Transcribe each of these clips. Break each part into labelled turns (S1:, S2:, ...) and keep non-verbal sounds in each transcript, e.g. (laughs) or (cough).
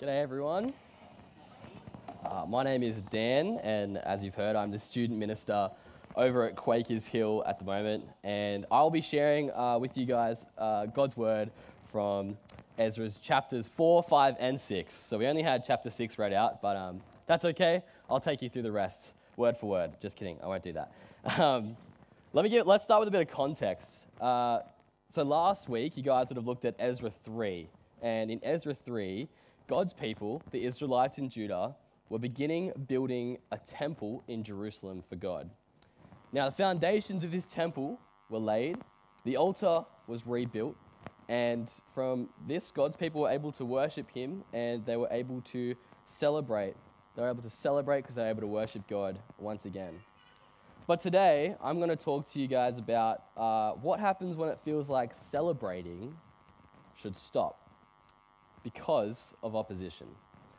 S1: G'day, everyone. Uh, my name is Dan, and as you've heard, I'm the student minister over at Quakers Hill at the moment, and I'll be sharing uh, with you guys uh, God's word from Ezra's chapters 4, 5, and 6. So we only had chapter 6 read out, but um, that's okay. I'll take you through the rest, word for word. Just kidding, I won't do that. (laughs) Um, let me give, let's start with a bit of context. Uh, so last week, you guys would have looked at Ezra 3, and in Ezra 3, God's people, the Israelites in Judah, were beginning building a temple in Jerusalem for God. Now, the foundations of this temple were laid, the altar was rebuilt, and from this, God's people were able to worship Him and they were able to celebrate. They were able to celebrate because they were able to worship God once again. But today, I'm going to talk to you guys about uh, what happens when it feels like celebrating should stop because of opposition.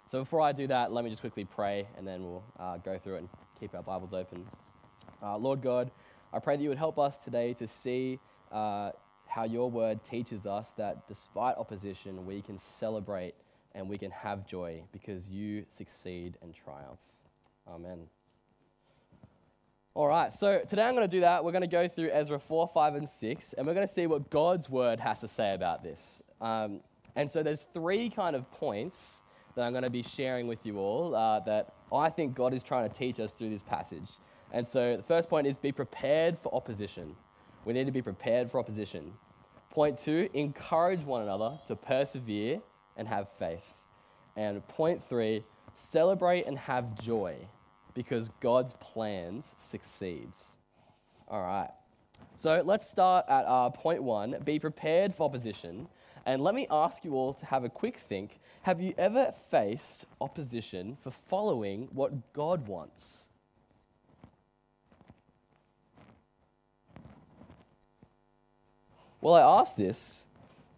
S1: So before I do that, let me just quickly pray and then we'll uh, go through it and keep our Bibles open. Uh, Lord God, I pray that you would help us today to see uh, how your word teaches us that despite opposition, we can celebrate and we can have joy because you succeed and triumph. Amen. All right, so today I'm going to do that. We're going to go through Ezra 4, 5, and 6, and we're going to see what God's word has to say about this. Um, and so there's three kind of points that I'm going to be sharing with you all uh, that I think God is trying to teach us through this passage. And so the first point is be prepared for opposition. We need to be prepared for opposition. Point two, encourage one another to persevere and have faith. And point three, celebrate and have joy because God's plans succeeds. All right. So let's start at uh, point one be prepared for opposition. And let me ask you all to have a quick think. Have you ever faced opposition for following what God wants? Well, I ask this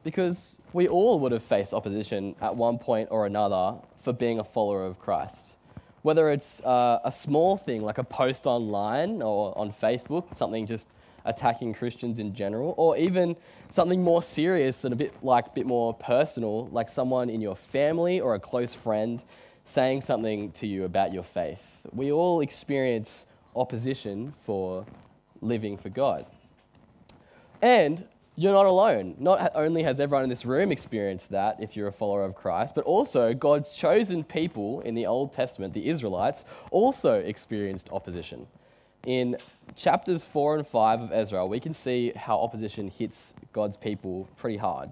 S1: because we all would have faced opposition at one point or another for being a follower of Christ. Whether it's uh, a small thing like a post online or on Facebook, something just attacking Christians in general, or even something more serious and a bit like bit more personal, like someone in your family or a close friend saying something to you about your faith. We all experience opposition for living for God. And you're not alone. Not only has everyone in this room experienced that if you're a follower of Christ, but also God's chosen people in the Old Testament, the Israelites, also experienced opposition. In chapters 4 and 5 of Ezra, we can see how opposition hits God's people pretty hard.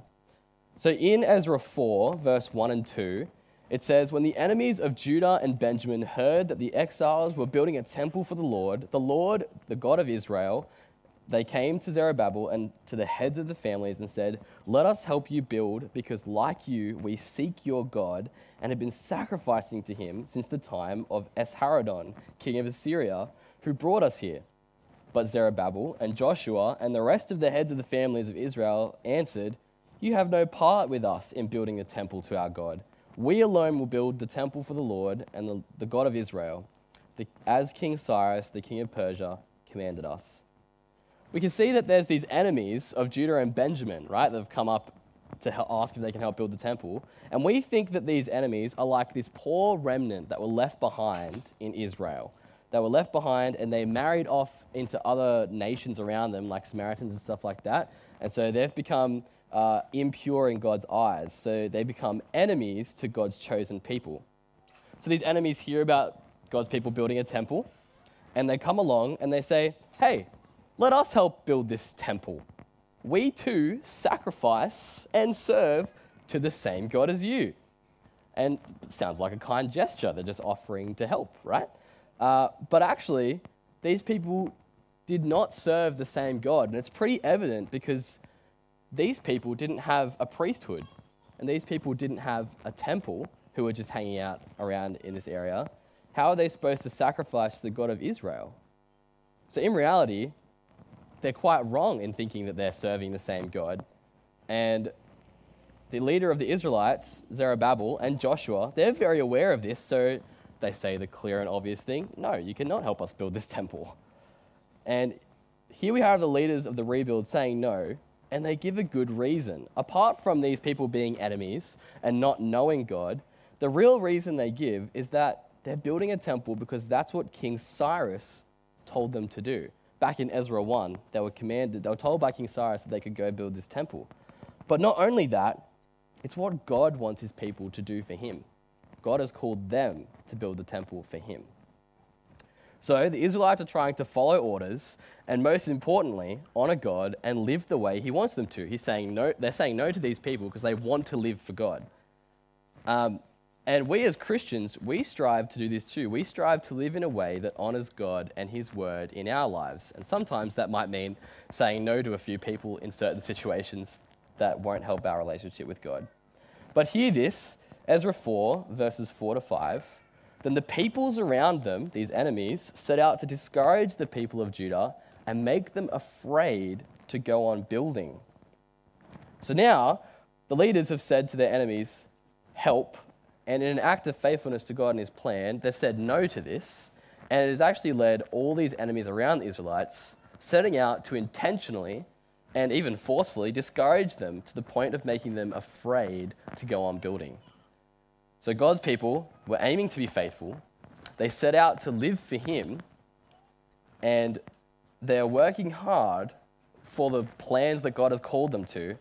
S1: So in Ezra 4, verse 1 and 2, it says, When the enemies of Judah and Benjamin heard that the exiles were building a temple for the Lord, the Lord, the God of Israel, they came to Zerubbabel and to the heads of the families and said, Let us help you build, because like you, we seek your God and have been sacrificing to him since the time of Esarhaddon, king of Assyria, who brought us here. But Zerubbabel and Joshua and the rest of the heads of the families of Israel answered, You have no part with us in building a temple to our God. We alone will build the temple for the Lord and the, the God of Israel, the, as King Cyrus, the king of Persia, commanded us we can see that there's these enemies of Judah and Benjamin, right, that have come up to ask if they can help build the temple. And we think that these enemies are like this poor remnant that were left behind in Israel. They were left behind and they married off into other nations around them, like Samaritans and stuff like that. And so they've become uh, impure in God's eyes. So they become enemies to God's chosen people. So these enemies hear about God's people building a temple and they come along and they say, hey, let us help build this temple. We too sacrifice and serve to the same God as you. And sounds like a kind gesture. They're just offering to help, right? Uh, but actually, these people did not serve the same God. And it's pretty evident because these people didn't have a priesthood and these people didn't have a temple who were just hanging out around in this area. How are they supposed to sacrifice to the God of Israel? So, in reality, they're quite wrong in thinking that they're serving the same God. And the leader of the Israelites, Zerubbabel, and Joshua, they're very aware of this, so they say the clear and obvious thing no, you cannot help us build this temple. And here we have the leaders of the rebuild saying no, and they give a good reason. Apart from these people being enemies and not knowing God, the real reason they give is that they're building a temple because that's what King Cyrus told them to do. Back in Ezra 1, they were commanded, they were told by King Cyrus that they could go build this temple. But not only that, it's what God wants his people to do for him. God has called them to build the temple for him. So the Israelites are trying to follow orders and most importantly, honor God and live the way he wants them to. He's saying no, they're saying no to these people because they want to live for God. Um, and we as Christians, we strive to do this too. We strive to live in a way that honors God and his word in our lives. And sometimes that might mean saying no to a few people in certain situations that won't help our relationship with God. But hear this Ezra 4, verses 4 to 5 then the peoples around them, these enemies, set out to discourage the people of Judah and make them afraid to go on building. So now the leaders have said to their enemies, Help. And in an act of faithfulness to God and his plan, they've said no to this. And it has actually led all these enemies around the Israelites setting out to intentionally and even forcefully discourage them to the point of making them afraid to go on building. So God's people were aiming to be faithful. They set out to live for Him, and they are working hard for the plans that God has called them to,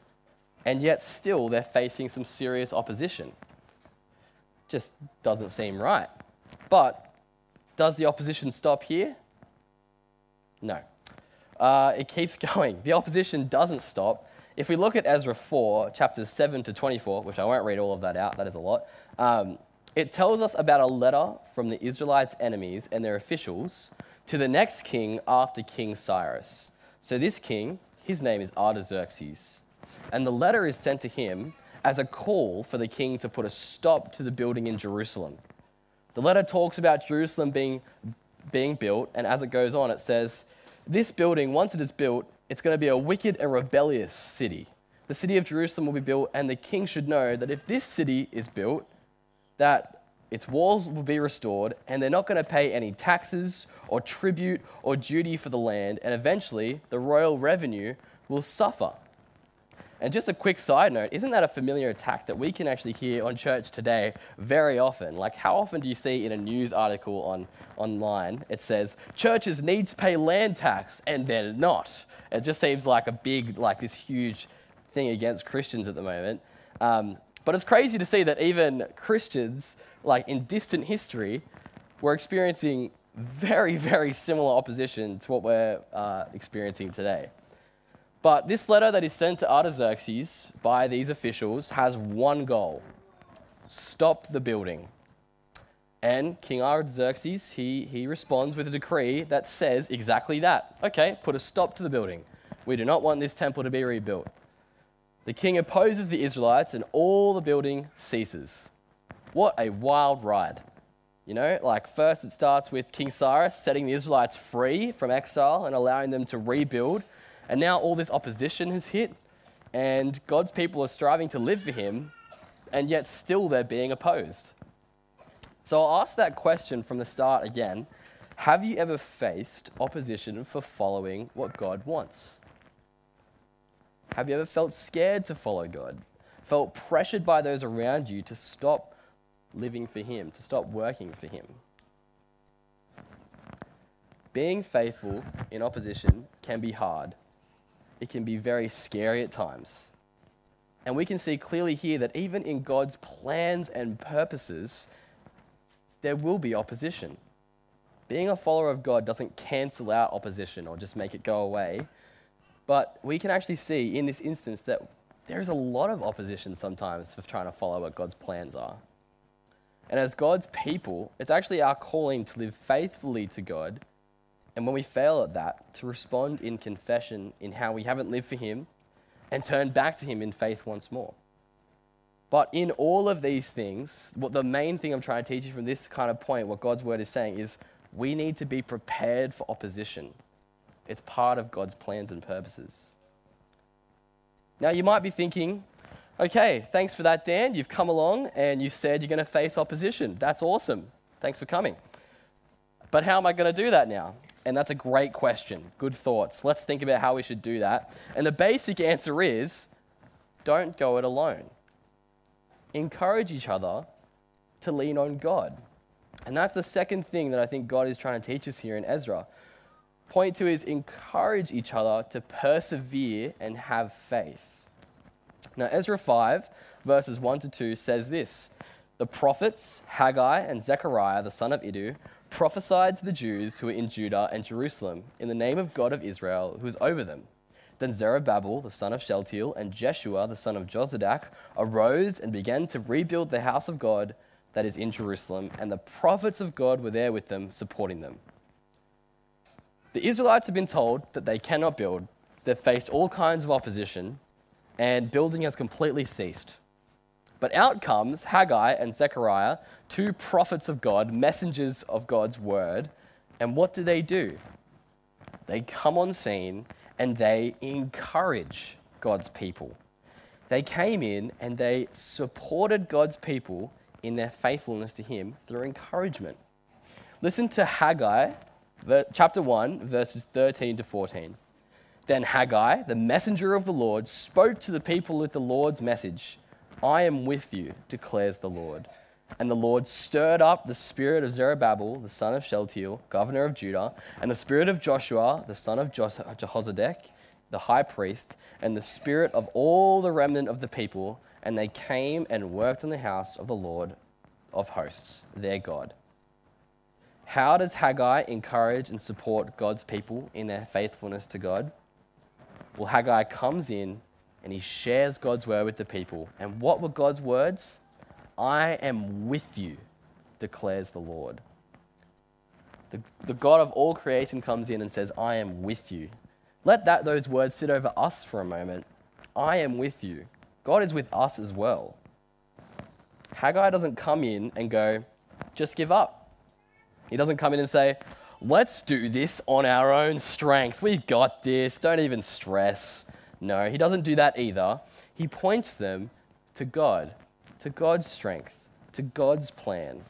S1: and yet still they're facing some serious opposition. Just doesn't seem right. But does the opposition stop here? No. Uh, it keeps (laughs) going. The opposition doesn't stop. If we look at Ezra 4, chapters 7 to 24, which I won't read all of that out, that is a lot, um, it tells us about a letter from the Israelites' enemies and their officials to the next king after King Cyrus. So, this king, his name is Artaxerxes. And the letter is sent to him as a call for the king to put a stop to the building in Jerusalem. The letter talks about Jerusalem being, being built, and as it goes on, it says, This building, once it is built, it's going to be a wicked and rebellious city. The city of Jerusalem will be built, and the king should know that if this city is built, that its walls will be restored, and they're not going to pay any taxes or tribute or duty for the land, and eventually the royal revenue will suffer. And just a quick side note, isn't that a familiar attack that we can actually hear on church today very often? Like, how often do you see in a news article on, online, it says, churches need to pay land tax, and they're not? It just seems like a big, like this huge thing against Christians at the moment. Um, but it's crazy to see that even Christians, like in distant history, were experiencing very, very similar opposition to what we're uh, experiencing today. But this letter that is sent to Artaxerxes by these officials has one goal stop the building. And King Artaxerxes, he, he responds with a decree that says exactly that. Okay, put a stop to the building. We do not want this temple to be rebuilt. The king opposes the Israelites and all the building ceases. What a wild ride. You know, like first it starts with King Cyrus setting the Israelites free from exile and allowing them to rebuild. And now all this opposition has hit, and God's people are striving to live for him, and yet still they're being opposed. So I'll ask that question from the start again Have you ever faced opposition for following what God wants? Have you ever felt scared to follow God? Felt pressured by those around you to stop living for Him, to stop working for Him? Being faithful in opposition can be hard. It can be very scary at times. And we can see clearly here that even in God's plans and purposes, there will be opposition. Being a follower of God doesn't cancel out opposition or just make it go away. But we can actually see in this instance that there is a lot of opposition sometimes for trying to follow what God's plans are. And as God's people, it's actually our calling to live faithfully to God. And when we fail at that, to respond in confession in how we haven't lived for Him and turn back to Him in faith once more. But in all of these things, what the main thing I'm trying to teach you from this kind of point, what God's word is saying, is we need to be prepared for opposition. It's part of God's plans and purposes. Now, you might be thinking, okay, thanks for that, Dan. You've come along and you said you're going to face opposition. That's awesome. Thanks for coming. But how am I going to do that now? And that's a great question. Good thoughts. Let's think about how we should do that. And the basic answer is don't go it alone encourage each other to lean on God. And that's the second thing that I think God is trying to teach us here in Ezra. Point two is encourage each other to persevere and have faith. Now, Ezra 5, verses 1 to 2 says this The prophets, Haggai and Zechariah, the son of Iddo, prophesied to the Jews who were in Judah and Jerusalem in the name of God of Israel, who is over them. Then Zerubbabel, the son of Shealtiel, and Jeshua, the son of Jozadak, arose and began to rebuild the house of God that is in Jerusalem, and the prophets of God were there with them, supporting them. The Israelites have been told that they cannot build. They've faced all kinds of opposition, and building has completely ceased. But out comes Haggai and Zechariah, two prophets of God, messengers of God's word. And what do they do? They come on scene and they encourage God's people. They came in and they supported God's people in their faithfulness to Him through encouragement. Listen to Haggai, chapter 1, verses 13 to 14. Then Haggai, the messenger of the Lord, spoke to the people with the Lord's message I am with you, declares the Lord. And the Lord stirred up the spirit of Zerubbabel, the son of Shealtiel, governor of Judah, and the spirit of Joshua, the son of Jehozadak, the high priest, and the spirit of all the remnant of the people, and they came and worked in the house of the Lord of hosts, their God. How does Haggai encourage and support God's people in their faithfulness to God? Well, Haggai comes in and he shares God's word with the people. And what were God's words? I am with you, declares the Lord. The, the God of all creation comes in and says, I am with you. Let that, those words sit over us for a moment. I am with you. God is with us as well. Haggai doesn't come in and go, just give up. He doesn't come in and say, let's do this on our own strength. We've got this. Don't even stress. No, he doesn't do that either. He points them to God, to God's strength, to God's plan,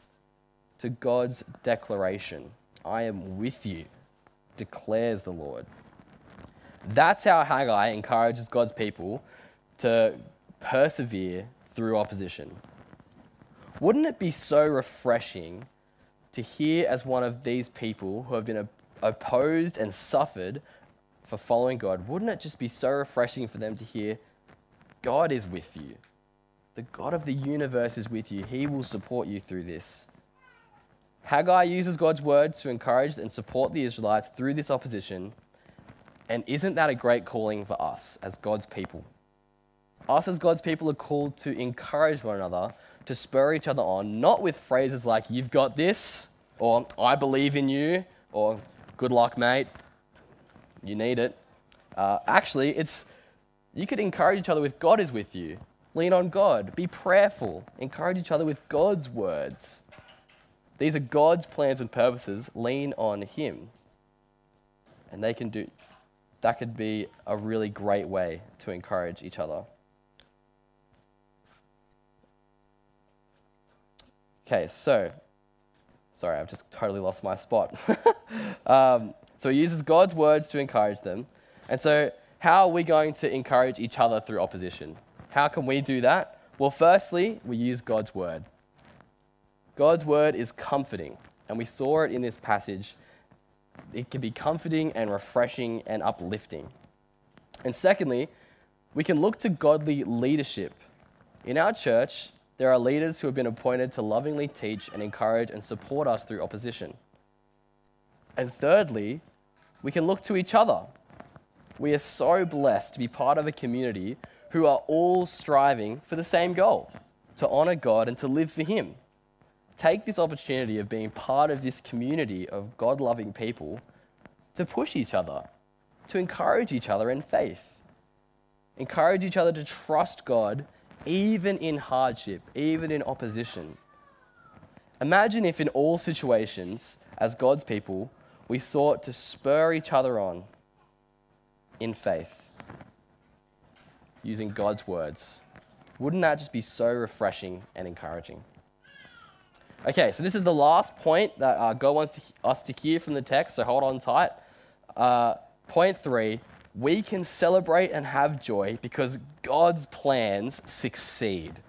S1: to God's declaration. I am with you, declares the Lord. That's how Haggai encourages God's people to persevere through opposition. Wouldn't it be so refreshing to hear as one of these people who have been opposed and suffered for following God, wouldn't it just be so refreshing for them to hear God is with you? The God of the universe is with you. He will support you through this. Haggai uses God's words to encourage and support the Israelites through this opposition. And isn't that a great calling for us as God's people? Us as God's people are called to encourage one another, to spur each other on, not with phrases like, you've got this, or I believe in you, or good luck, mate, you need it. Uh, actually, it's you could encourage each other with God is with you. Lean on God. Be prayerful. Encourage each other with God's words. These are God's plans and purposes. Lean on Him. And they can do that could be a really great way to encourage each other. Okay, so sorry, I've just totally lost my spot. (laughs) um, so he uses God's words to encourage them. And so, how are we going to encourage each other through opposition? How can we do that? Well, firstly, we use God's word. God's word is comforting, and we saw it in this passage. It can be comforting and refreshing and uplifting. And secondly, we can look to godly leadership. In our church, there are leaders who have been appointed to lovingly teach and encourage and support us through opposition. And thirdly, we can look to each other. We are so blessed to be part of a community who are all striving for the same goal to honor God and to live for Him. Take this opportunity of being part of this community of God loving people to push each other, to encourage each other in faith, encourage each other to trust God even in hardship, even in opposition. Imagine if, in all situations, as God's people, we sought to spur each other on in faith using God's words. Wouldn't that just be so refreshing and encouraging? Okay, so this is the last point that uh, God wants to, us to hear from the text, so hold on tight. Uh, point three we can celebrate and have joy because God's plans succeed.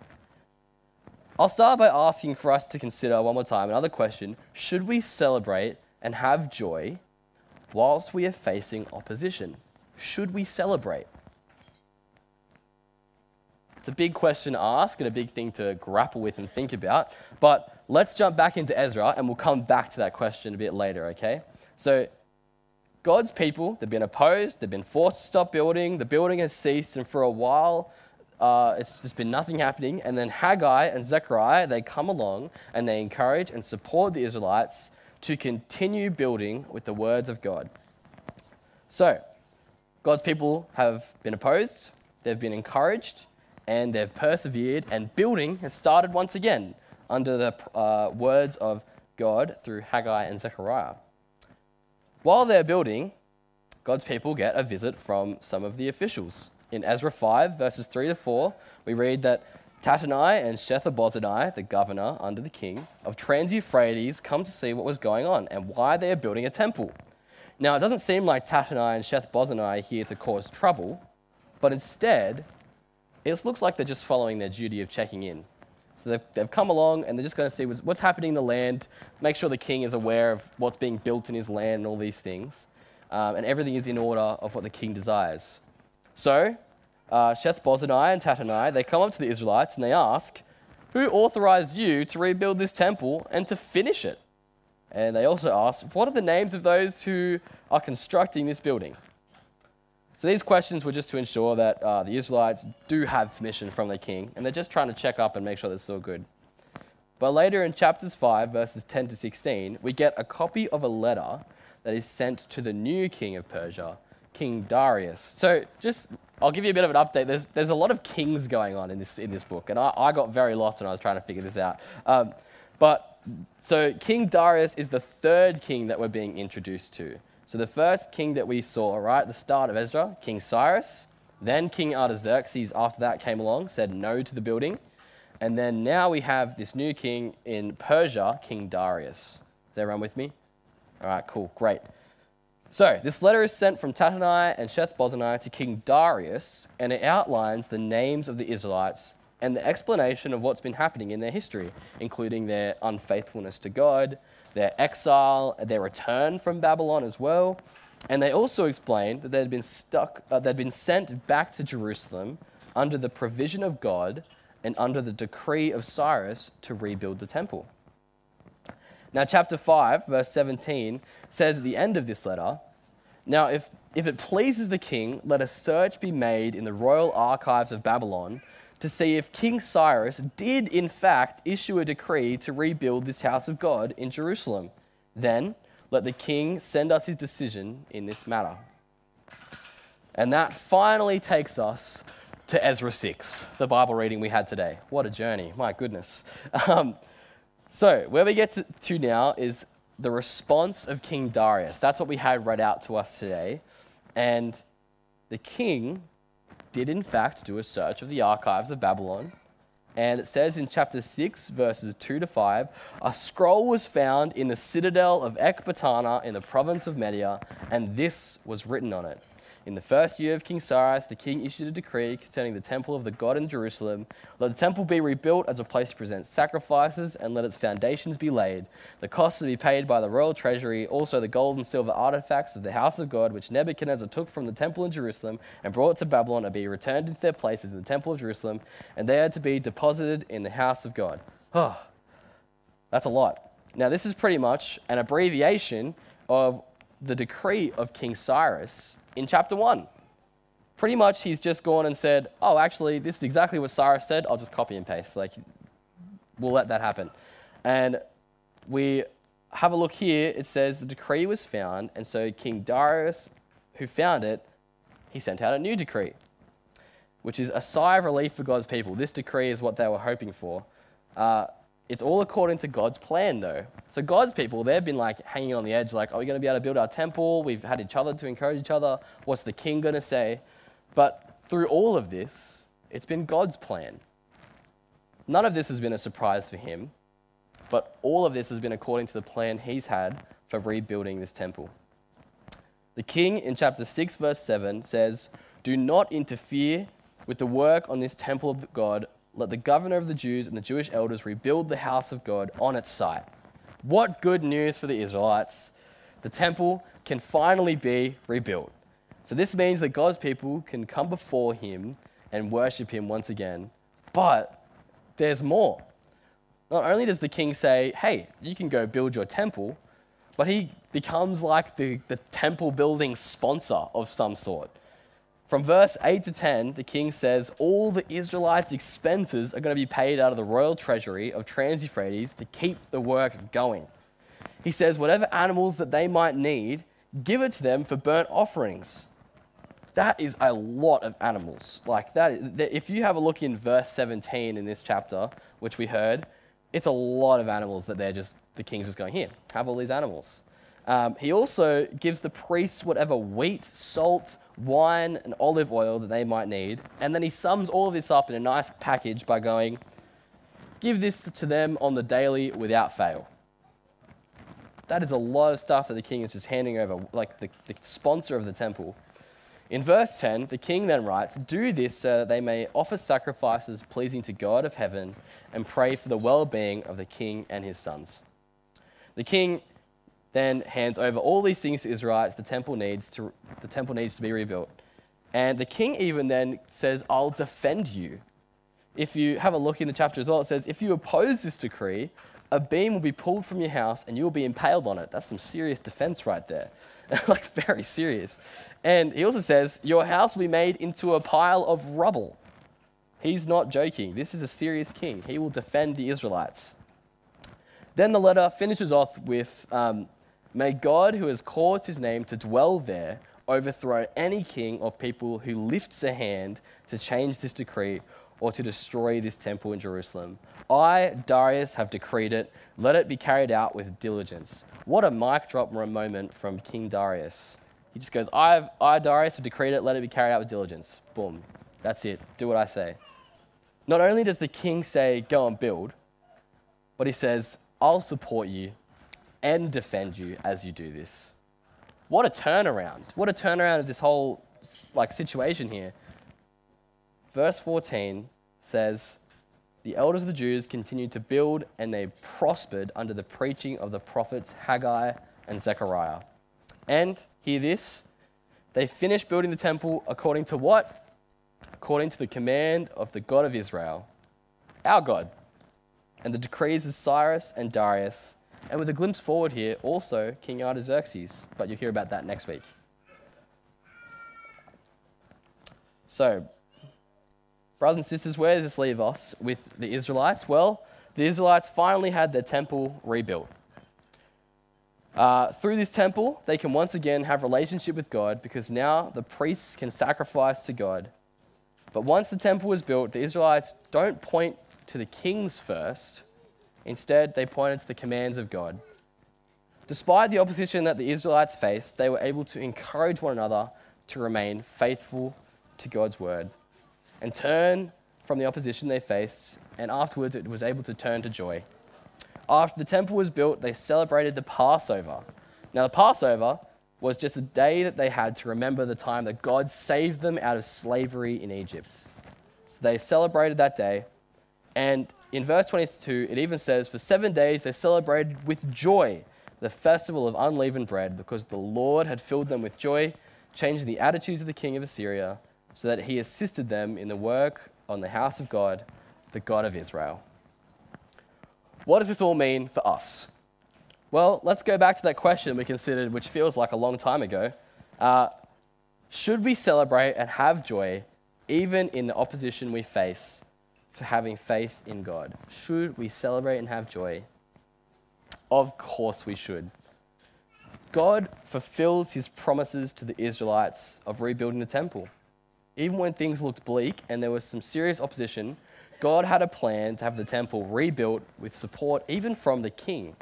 S1: I'll start by asking for us to consider one more time another question Should we celebrate and have joy whilst we are facing opposition? Should we celebrate? It's a big question to ask and a big thing to grapple with and think about. But let's jump back into Ezra and we'll come back to that question a bit later, okay? So, God's people, they've been opposed, they've been forced to stop building, the building has ceased, and for a while, uh, it's just been nothing happening. And then Haggai and Zechariah, they come along and they encourage and support the Israelites to continue building with the words of God. So, God's people have been opposed, they've been encouraged, and they've persevered, and building has started once again under the uh, words of God through Haggai and Zechariah. While they're building, God's people get a visit from some of the officials. In Ezra 5, verses 3 to 4, we read that Tattenai and Shethar-bozenai, the governor under the king of Trans-Euphrates, come to see what was going on and why they are building a temple. Now, it doesn't seem like Tattenai and Shethar-bozenai are here to cause trouble, but instead, it looks like they're just following their duty of checking in. So they've, they've come along and they're just going to see what's, what's happening in the land, make sure the king is aware of what's being built in his land and all these things, um, and everything is in order of what the king desires. So, uh, Sheth-bozenai and Tattenai, they come up to the Israelites and they ask, Who authorized you to rebuild this temple and to finish it? And they also ask, What are the names of those who are constructing this building? So these questions were just to ensure that uh, the Israelites do have permission from the king, and they're just trying to check up and make sure they're still good. But later in chapters 5, verses 10 to 16, we get a copy of a letter that is sent to the new king of Persia, King Darius. So just, I'll give you a bit of an update. There's, there's a lot of kings going on in this, in this book, and I, I got very lost when I was trying to figure this out. Um, but so King Darius is the third king that we're being introduced to. So the first king that we saw, right at the start of Ezra, King Cyrus, then King Artaxerxes after that came along, said no to the building. And then now we have this new king in Persia, King Darius. Is everyone with me? All right, cool, great. So this letter is sent from Tattenai and Sheth-bozenai to King Darius, and it outlines the names of the Israelites and the explanation of what's been happening in their history, including their unfaithfulness to God, their exile, their return from Babylon as well. And they also explained that they'd been stuck, uh, they'd been sent back to Jerusalem under the provision of God and under the decree of Cyrus to rebuild the temple. Now, chapter 5, verse 17 says at the end of this letter Now, if, if it pleases the king, let a search be made in the royal archives of Babylon to see if King Cyrus did, in fact, issue a decree to rebuild this house of God in Jerusalem. Then let the king send us his decision in this matter. And that finally takes us to Ezra 6, the Bible reading we had today. What a journey, my goodness. (laughs) Um, so, where we get to, to now is the response of King Darius. That's what we had read out to us today. And the king did in fact do a search of the archives of Babylon. And it says in chapter 6, verses 2 to 5 a scroll was found in the citadel of Ecbatana in the province of Media, and this was written on it. In the first year of King Cyrus, the king issued a decree concerning the temple of the God in Jerusalem. Let the temple be rebuilt as a place to present sacrifices, and let its foundations be laid. The cost to be paid by the royal treasury, also the gold and silver artifacts of the house of God, which Nebuchadnezzar took from the temple in Jerusalem and brought to Babylon, are be returned into their places in the temple of Jerusalem, and they are to be deposited in the house of God. Oh, that's a lot. Now, this is pretty much an abbreviation of the decree of King Cyrus in chapter 1. Pretty much, he's just gone and said, Oh, actually, this is exactly what Cyrus said. I'll just copy and paste. Like, we'll let that happen. And we have a look here. It says the decree was found, and so King Darius, who found it, he sent out a new decree, which is a sigh of relief for God's people. This decree is what they were hoping for. Uh, it's all according to God's plan, though. So, God's people, they've been like hanging on the edge, like, are we going to be able to build our temple? We've had each other to encourage each other. What's the king going to say? But through all of this, it's been God's plan. None of this has been a surprise for him, but all of this has been according to the plan he's had for rebuilding this temple. The king in chapter 6, verse 7 says, Do not interfere with the work on this temple of God let the governor of the Jews and the Jewish elders rebuild the house of God on its site. What good news for the Israelites! The temple can finally be rebuilt. So, this means that God's people can come before Him and worship Him once again. But there's more. Not only does the king say, hey, you can go build your temple, but he becomes like the, the temple building sponsor of some sort. From verse 8 to 10, the king says all the Israelites' expenses are going to be paid out of the royal treasury of Trans Euphrates to keep the work going. He says, whatever animals that they might need, give it to them for burnt offerings. That is a lot of animals. Like that, if you have a look in verse 17 in this chapter, which we heard, it's a lot of animals that they're just, the king's just going, here, have all these animals. Um, he also gives the priests whatever wheat, salt, wine, and olive oil that they might need. And then he sums all of this up in a nice package by going, Give this to them on the daily without fail. That is a lot of stuff that the king is just handing over, like the, the sponsor of the temple. In verse 10, the king then writes, Do this so that they may offer sacrifices pleasing to God of heaven and pray for the well being of the king and his sons. The king then hands over all these things to Israelites the temple needs to, the temple needs to be rebuilt. And the king even then says, I'll defend you. If you have a look in the chapter as well, it says, If you oppose this decree, a beam will be pulled from your house and you will be impaled on it. That's some serious defense right there. (laughs) like, very serious. And he also says, Your house will be made into a pile of rubble. He's not joking. This is a serious king. He will defend the Israelites. Then the letter finishes off with um, May God, who has caused his name to dwell there, overthrow any king or people who lifts a hand to change this decree or to destroy this temple in Jerusalem. I, Darius, have decreed it. Let it be carried out with diligence. What a mic drop moment from King Darius. He just goes, I've, I, Darius, have decreed it. Let it be carried out with diligence. Boom. That's it. Do what I say. Not only does the king say, go and build, but he says, I'll support you and defend you as you do this. What a turnaround. What a turnaround of this whole like situation here. Verse 14 says, The elders of the Jews continued to build and they prospered under the preaching of the prophets Haggai and Zechariah. And hear this, they finished building the temple according to what? According to the command of the God of Israel, our God, and the decrees of Cyrus and Darius and with a glimpse forward here, also King Artaxerxes, but you'll hear about that next week. So, brothers and sisters, where does this leave us with the Israelites? Well, the Israelites finally had their temple rebuilt. Uh, through this temple, they can once again have relationship with God because now the priests can sacrifice to God. But once the temple was built, the Israelites don't point to the kings first, Instead, they pointed to the commands of God. Despite the opposition that the Israelites faced, they were able to encourage one another to remain faithful to God's word and turn from the opposition they faced, and afterwards it was able to turn to joy. After the temple was built, they celebrated the Passover. Now, the Passover was just a day that they had to remember the time that God saved them out of slavery in Egypt. So they celebrated that day, and in verse 22, it even says, For seven days they celebrated with joy the festival of unleavened bread, because the Lord had filled them with joy, changing the attitudes of the king of Assyria, so that he assisted them in the work on the house of God, the God of Israel. What does this all mean for us? Well, let's go back to that question we considered, which feels like a long time ago. Uh, should we celebrate and have joy even in the opposition we face for having faith in God. Should we celebrate and have joy? Of course we should. God fulfills his promises to the Israelites of rebuilding the temple. Even when things looked bleak and there was some serious opposition, God had a plan to have the temple rebuilt with support even from the king.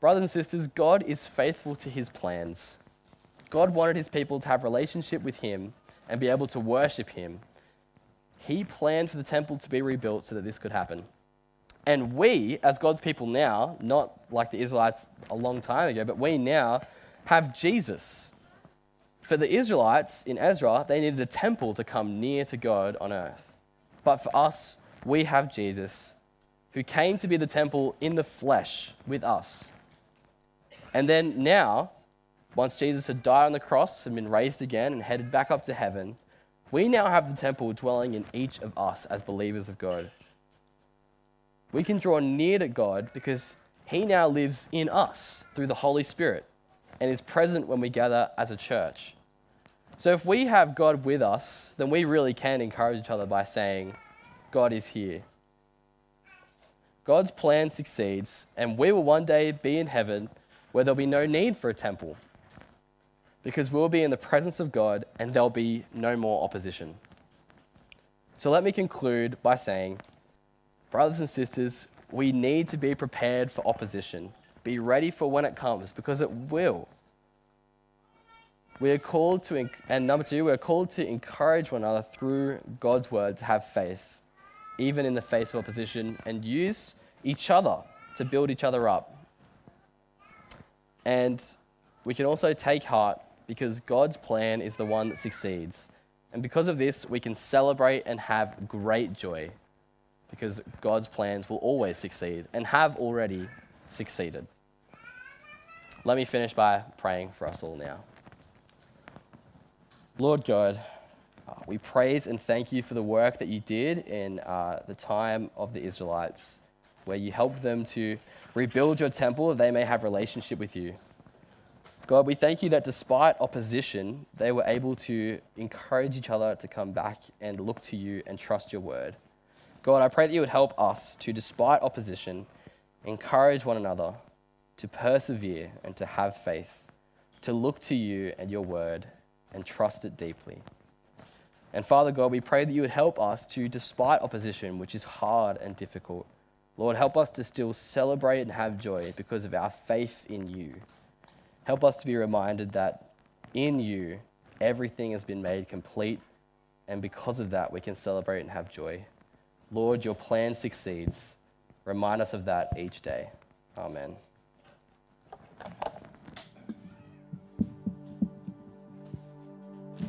S1: Brothers and sisters, God is faithful to his plans. God wanted his people to have relationship with him and be able to worship him he planned for the temple to be rebuilt so that this could happen. And we, as God's people now, not like the Israelites a long time ago, but we now have Jesus. For the Israelites in Ezra, they needed a temple to come near to God on earth. But for us, we have Jesus, who came to be the temple in the flesh with us. And then now, once Jesus had died on the cross and been raised again and headed back up to heaven, we now have the temple dwelling in each of us as believers of God. We can draw near to God because He now lives in us through the Holy Spirit and is present when we gather as a church. So if we have God with us, then we really can encourage each other by saying, God is here. God's plan succeeds, and we will one day be in heaven where there'll be no need for a temple because we'll be in the presence of God and there'll be no more opposition. So let me conclude by saying, brothers and sisters, we need to be prepared for opposition. Be ready for when it comes because it will. We are called to, and number two, we're called to encourage one another through God's word to have faith, even in the face of opposition, and use each other to build each other up. And we can also take heart because God's plan is the one that succeeds. And because of this, we can celebrate and have great joy because God's plans will always succeed and have already succeeded. Let me finish by praying for us all now. Lord God, uh, we praise and thank you for the work that you did in uh, the time of the Israelites, where you helped them to rebuild your temple that they may have relationship with you. God, we thank you that despite opposition, they were able to encourage each other to come back and look to you and trust your word. God, I pray that you would help us to, despite opposition, encourage one another to persevere and to have faith, to look to you and your word and trust it deeply. And Father God, we pray that you would help us to, despite opposition, which is hard and difficult, Lord, help us to still celebrate and have joy because of our faith in you. Help us to be reminded that in you, everything has been made complete, and because of that, we can celebrate and have joy. Lord, your plan succeeds. Remind us of that each day. Amen.